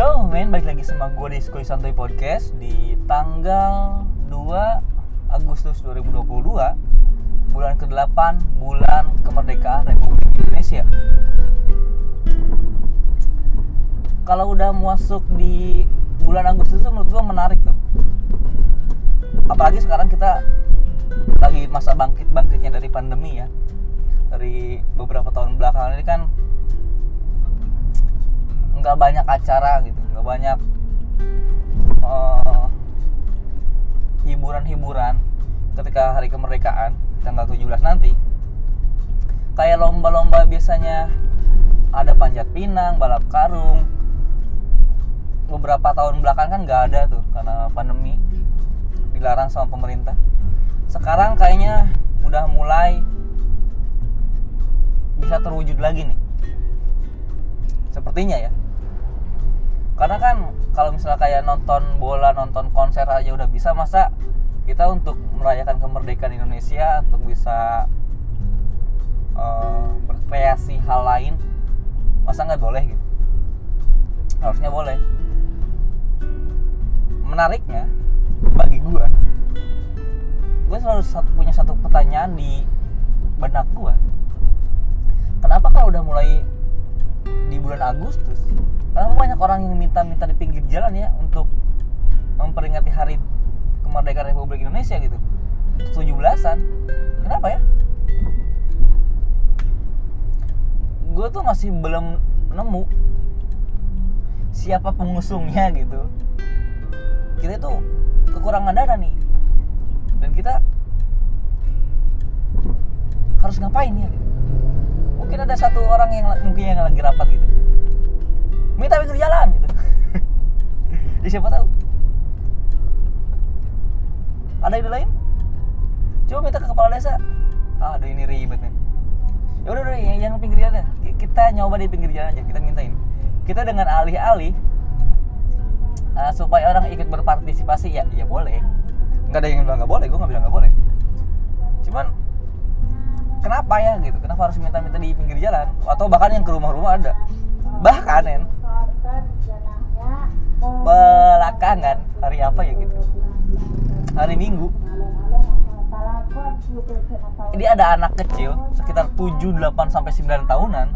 Yo men, balik lagi sama gue di Skoy Santuy Podcast Di tanggal 2 Agustus 2022 Bulan ke-8, bulan kemerdekaan Republik Indonesia. Kalau udah masuk di bulan Agustus itu menurut gue menarik tuh. Apalagi sekarang kita lagi masa bangkit-bangkitnya dari pandemi ya. Dari beberapa tahun belakangan ini kan nggak banyak acara gitu nggak banyak uh, hiburan-hiburan ketika hari kemerdekaan tanggal 17 nanti. Kayak lomba-lomba biasanya ada panjat pinang balap karung. Beberapa tahun belakang kan nggak ada tuh karena pandemi dilarang sama pemerintah. Sekarang kayaknya udah mulai bisa terwujud lagi nih. Sepertinya ya karena kan kalau misalnya kayak nonton bola nonton konser aja udah bisa masa kita untuk merayakan kemerdekaan Indonesia untuk bisa uh, berkreasi hal lain masa nggak boleh gitu? Harusnya boleh. Menariknya bagi gue gue selalu punya satu pertanyaan di benak gue kenapa kalau udah mulai di bulan Agustus. Karena banyak orang yang minta-minta di pinggir jalan ya untuk memperingati hari kemerdekaan Republik Indonesia gitu. 17-an kenapa ya? Gue tuh masih belum nemu siapa pengusungnya gitu. Kita tuh kekurangan dana nih. Dan kita harus ngapain ya mungkin ada satu orang yang mungkin yang lagi rapat gitu. Minta pinggir jalan gitu. Ya siapa tahu. Ada ide lain? Coba minta ke kepala desa. Ah aduh ini ribet nih. Ya udah udah yang, yang pinggir jalan ya. Kita nyoba di pinggir jalan aja kita mintain. Kita dengan alih-alih uh, supaya orang ikut berpartisipasi ya ya boleh. Nggak ada yang bilang nggak boleh gue nggak bilang nggak boleh. Cuman kenapa ya gitu? Kenapa harus minta-minta di pinggir jalan? Atau bahkan yang ke rumah-rumah ada? Bahkan nen. Belakangan hari apa ya gitu? Hari minggu. Ini ada anak kecil sekitar 7, 8 sampai 9 tahunan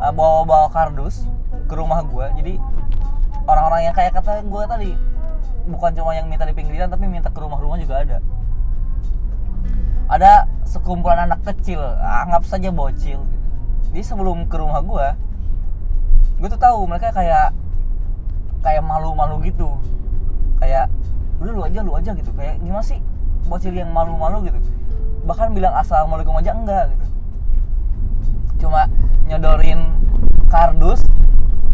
uh, bawa-bawa kardus ke rumah gue jadi orang-orang yang kayak kata gue tadi bukan cuma yang minta di pinggiran tapi minta ke rumah-rumah juga ada. Ada sekumpulan anak kecil anggap saja bocil jadi sebelum ke rumah gue gue tuh tahu mereka kayak kayak malu-malu gitu. Kayak udah lu aja lu aja gitu. Kayak gimana sih bocil yang malu-malu gitu. Bahkan bilang assalamualaikum aja enggak gitu. Cuma nyodorin kardus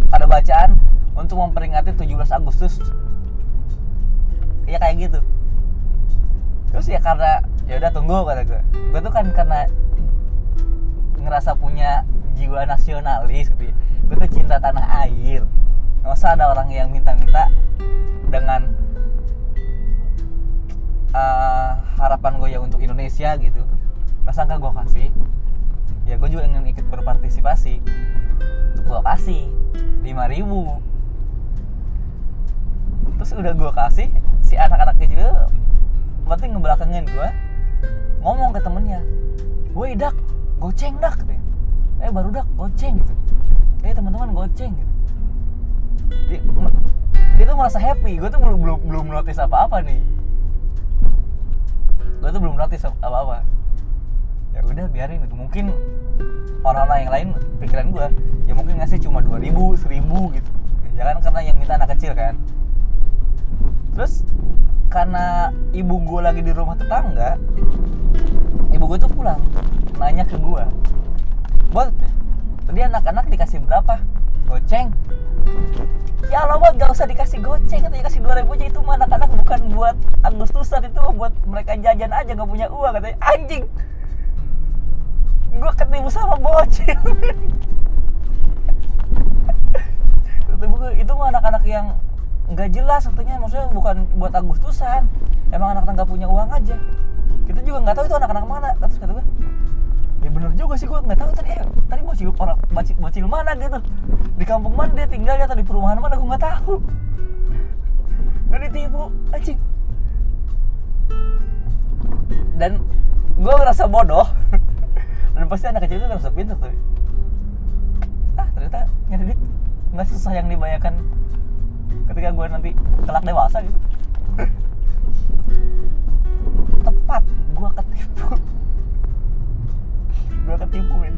ada bacaan untuk memperingati 17 Agustus. Ya kayak gitu. Terus ya karena ya udah tunggu kata gue gue tuh kan karena ngerasa punya jiwa nasionalis gitu ya. Gue tuh cinta tanah air. Masa ada orang yang minta-minta dengan uh, harapan gue ya untuk Indonesia gitu masa nggak gue kasih? Ya gue juga ingin ikut berpartisipasi. Gue kasih 5000 ribu. Terus udah gue kasih si anak-anak kecil itu berarti ngebelakangin gue ngomong ke temennya woi dak goceng dak katanya eh baru dak goceng gitu. Eh teman-teman goceng gitu. Dia, dia tuh merasa happy gue tuh belum belum belum notice apa-apa nih. Gue tuh belum notice apa-apa. Ya udah biarin itu. Mungkin orang-orang yang lain pikiran gue ya mungkin ngasih cuma 2000, 1000 gitu. Ya kan karena yang minta anak kecil kan. Terus karena ibu gue lagi di rumah tetangga nanya ke gue buat tadi anak-anak dikasih berapa? Goceng. Ya Allah buat gak usah dikasih goceng katanya kasih dua ribu aja. Itu mah anak-anak bukan buat Agustusan itu buat mereka jajan aja nggak punya uang katanya. Anjing! Gue ketemu sama bocil itu mah anak-anak yang nggak jelas katanya. Maksudnya bukan buat Agustusan emang anak-anak nggak punya uang aja. Kita juga nggak tahu itu anak-anak mana terus kata gue ya bener juga sih gue nggak tahu tadi eh, tadi bocil orang bocil, bocil mana gitu. Di kampung mana dia tinggalnya atau di perumahan mana gue nggak tahu. Nggak ditipu anjing. Dan gue ngerasa bodoh. Dan pasti anak kecil itu ngerasa pintar tuh ah ternyata nyari duit nggak susah yang dibayangkan ketika gue nanti kelak dewasa gitu. Tepat gue ketipu gue ketipu men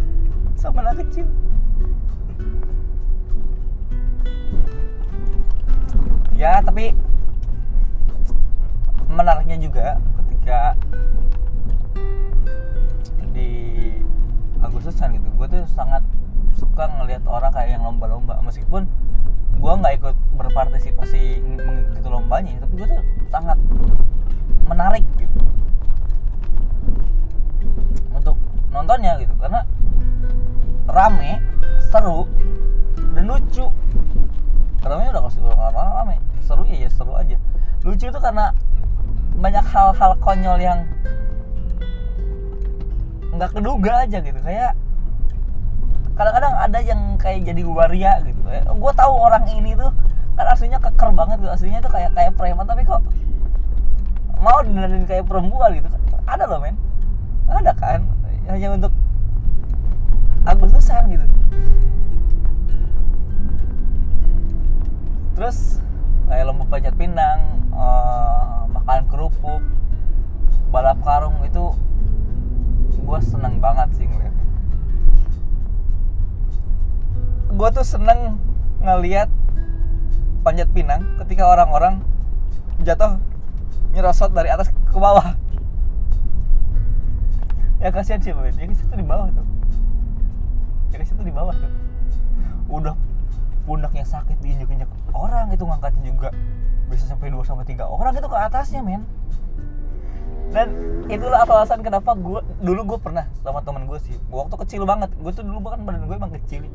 sama anak kecil. Ya tapi menariknya juga ketika di Agustusan gitu gue tuh sangat suka ngelihat orang kayak yang lomba-lomba. Meskipun gue nggak ikut berpartisipasi mengikuti lombanya tapi gue tuh sangat menarik gitu untuk nontonnya gitu karena rame seru dan lucu. Rame udah kasih karena rame. Seru ya ya seru aja. Lucu itu karena banyak hal-hal konyol yang nggak keduga aja gitu. Kayak kadang-kadang ada yang kayak jadi waria gitu. Kayak gue tahu orang ini tuh kan aslinya keker banget gitu. Aslinya tuh kayak kayak preman tapi kok mau dinilai kayak perempuan gitu? Ada loh men. Ada kan hanya untuk Agustusan gitu. Terus kayak lomba panjat pinang uh, makan kerupuk balap karung itu gue seneng banget sih ngeliatnya. Gue tuh seneng ngeliat panjat pinang ketika orang-orang jatuh nyerosot dari atas ke bawah ya kasihan sih men ya kasihan tuh di bawah tuh. Ya kasihan tuh di bawah tuh. Udah pundaknya sakit diinjek-injek orang itu ngangkatin juga. Bisa sampai 2 sampai 3 orang itu ke atasnya men. Dan itulah alasan kenapa gue dulu gue pernah sama temen gue sih. Waktu kecil banget. Gue tuh dulu bahkan badan gue emang kecil.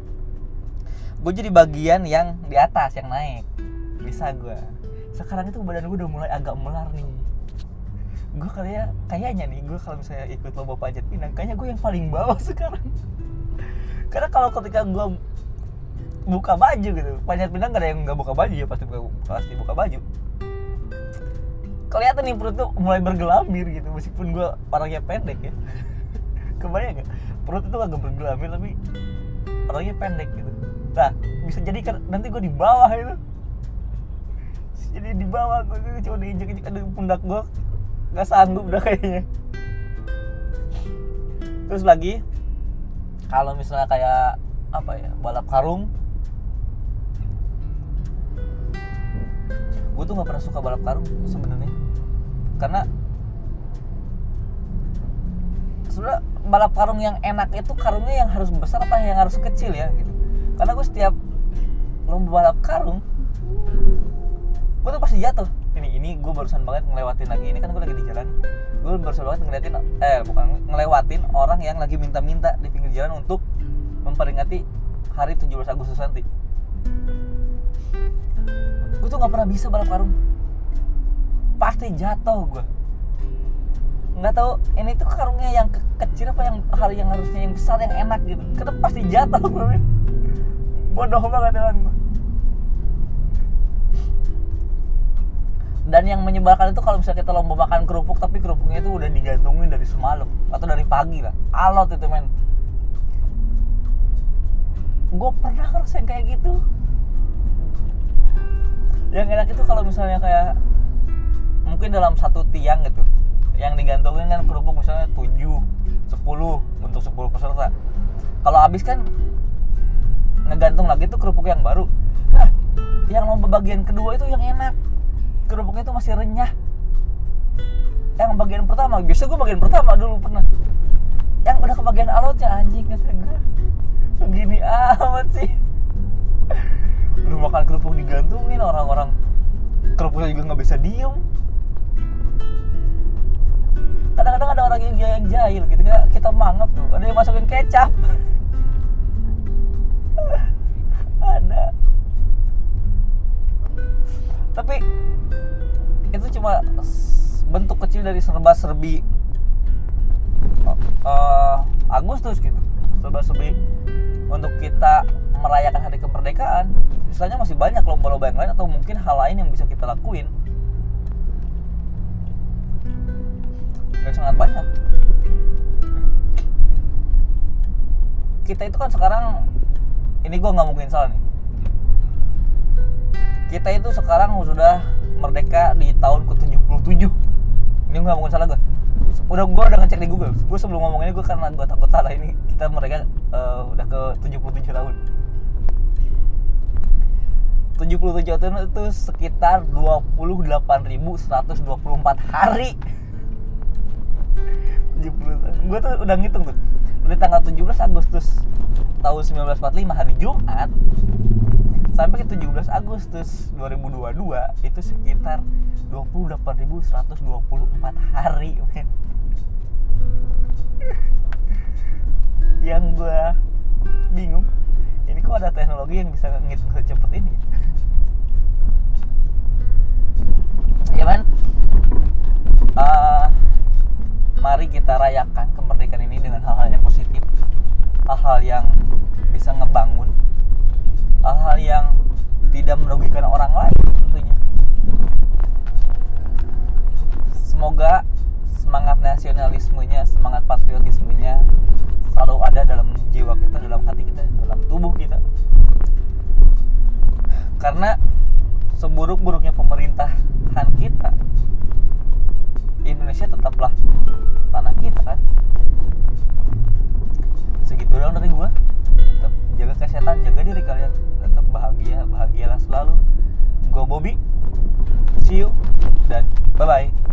Gue jadi bagian yang di atas yang naik. Bisa gue sekarang itu badan gue udah mulai agak melar nih gue kayak kayaknya nih gue kalau misalnya ikut lomba panjat pinang kayaknya gue yang paling bawah sekarang. Karena kalau ketika gue buka baju gitu panjat pinang gak ada yang nggak buka baju ya pasti buka pasti buka baju. Kelihatan nih perut tuh mulai bergelambir gitu meskipun gue orangnya pendek ya. Kebayang gak perut itu agak bergelambir tapi orangnya pendek gitu. Nah bisa jadi kan nanti gue di bawah itu. Jadi di bawah gue cuma diinjek injek ada pundak gue nggak sanggup udah kayaknya. Terus lagi kalau misalnya kayak apa ya balap karung gue tuh nggak pernah suka balap karung sebenarnya. Karena sebenarnya balap karung yang enak itu karungnya yang harus besar apa yang harus kecil ya gitu. Karena gue setiap lomba balap karung gue tuh pasti jatuh ini gue barusan banget ngelewatin lagi ini kan gue lagi di jalan. Gue barusan banget ngeliatin eh bukan ngelewatin orang yang lagi minta-minta di pinggir jalan untuk memperingati hari 17 Agustus nanti. Gue tuh nggak pernah bisa balap karung. Pasti jatuh gue nggak tahu ini tuh karungnya yang ke kecil apa yang hari yang harusnya yang besar yang enak gitu. Karena pasti jatuh men bodoh banget dengan dan yang menyebalkan itu kalau misalnya kita lomba makan kerupuk tapi kerupuknya itu udah digantungin dari semalam atau dari pagi lah. Alot itu men. Gue pernah ngerasain kayak gitu. Yang enak itu kalau misalnya kayak mungkin dalam satu tiang gitu yang digantungin kan kerupuk misalnya 7, 10 untuk 10 peserta. Kalau habis kan ngegantung lagi tuh kerupuk yang baru. Nah yang lomba bagian kedua itu yang enak masih renyah. Yang bagian pertama biasa gue bagian pertama dulu pernah. Yang udah ke bagian alotnya anjing kata gue begini amat sih. Lu makan kerupuk digantungin orang-orang kerupuknya juga nggak bisa diem. Kadang-kadang ada orang yang, yang jahil gitu. Kita, kita mangap tuh. Ada yang masukin kecap dari serba-serbi uh, Agustus gitu. Serba-serbi untuk kita merayakan hari kemerdekaan. Sisanya masih banyak lomba-lomba yang lain atau mungkin hal lain yang bisa kita lakuin. Dan sangat banyak. Kita itu kan sekarang ini gue nggak mungkin salah nih. Kita itu sekarang sudah merdeka di tahun ke-77 ini nggak mungkin salah gue udah gue udah ngecek di Google. Gue sebelum ngomong ini gue karena gue takut salah ini. Kita mereka uh, udah ke 77 tahun. 77 tahun itu sekitar 28.124 hari. 70 tahun. Gue tuh udah ngitung tuh. Dari tanggal 17 Agustus tahun 1945 hari Jumat sampai ke 17 Agustus 2022 itu sekitar 28.124 hari men. yang gue bingung ini kok ada teknologi yang bisa ngitung secepat ini ya kan uh, mari kita rayakan kemerdekaan ini dengan hal-hal yang positif hal-hal yang bisa ngebangun hal-hal yang tidak merugikan orang lain tentunya. Semoga semangat nasionalismenya semangat patriotismenya selalu ada dalam jiwa kita dalam hati kita dalam tubuh kita. Karena seburuk-buruknya pemerintahan kita Indonesia tetaplah tanah kita kan? Segitu dong dari gua kesehatan jaga diri kalian. Tetap bahagia bahagialah selalu. Gua Bobby. See you. Dan bye bye